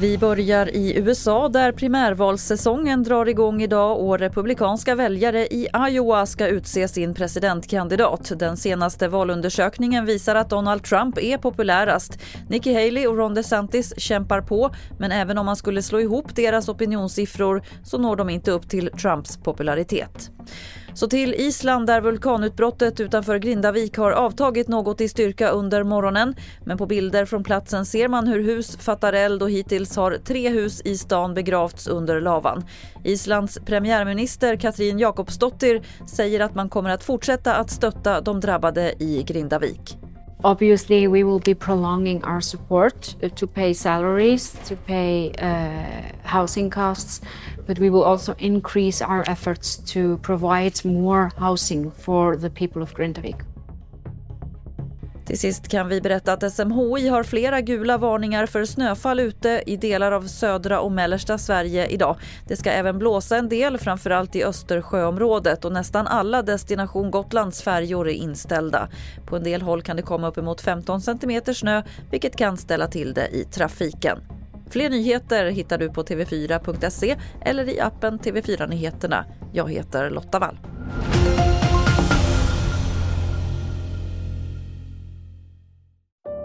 Vi börjar i USA där primärvalssäsongen drar igång idag och republikanska väljare i Iowa ska utse sin presidentkandidat. Den senaste valundersökningen visar att Donald Trump är populärast. Nikki Haley och Ron DeSantis kämpar på men även om man skulle slå ihop deras opinionssiffror så når de inte upp till Trumps popularitet. Så till Island där vulkanutbrottet utanför Grindavik har avtagit något i styrka under morgonen. Men på bilder från platsen ser man hur hus fattar eld och hittills har tre hus i stan begravts under lavan. Islands premiärminister Katrin Jakobsdottir säger att man kommer att fortsätta att stötta de drabbade i Grindavik. Obviously, we will be prolonging our support to pay salaries, to pay uh, housing costs, but we will also increase our efforts to provide more housing for the people of Grindavik. Till sist kan vi berätta att SMHI har flera gula varningar för snöfall ute i delar av södra och mellersta Sverige idag. Det ska även blåsa en del, framförallt i Östersjöområdet och nästan alla Destination Gotlands färjor är inställda. På en del håll kan det komma uppemot 15 cm snö, vilket kan ställa till det i trafiken. Fler nyheter hittar du på tv4.se eller i appen TV4 Nyheterna. Jag heter Lotta Wall.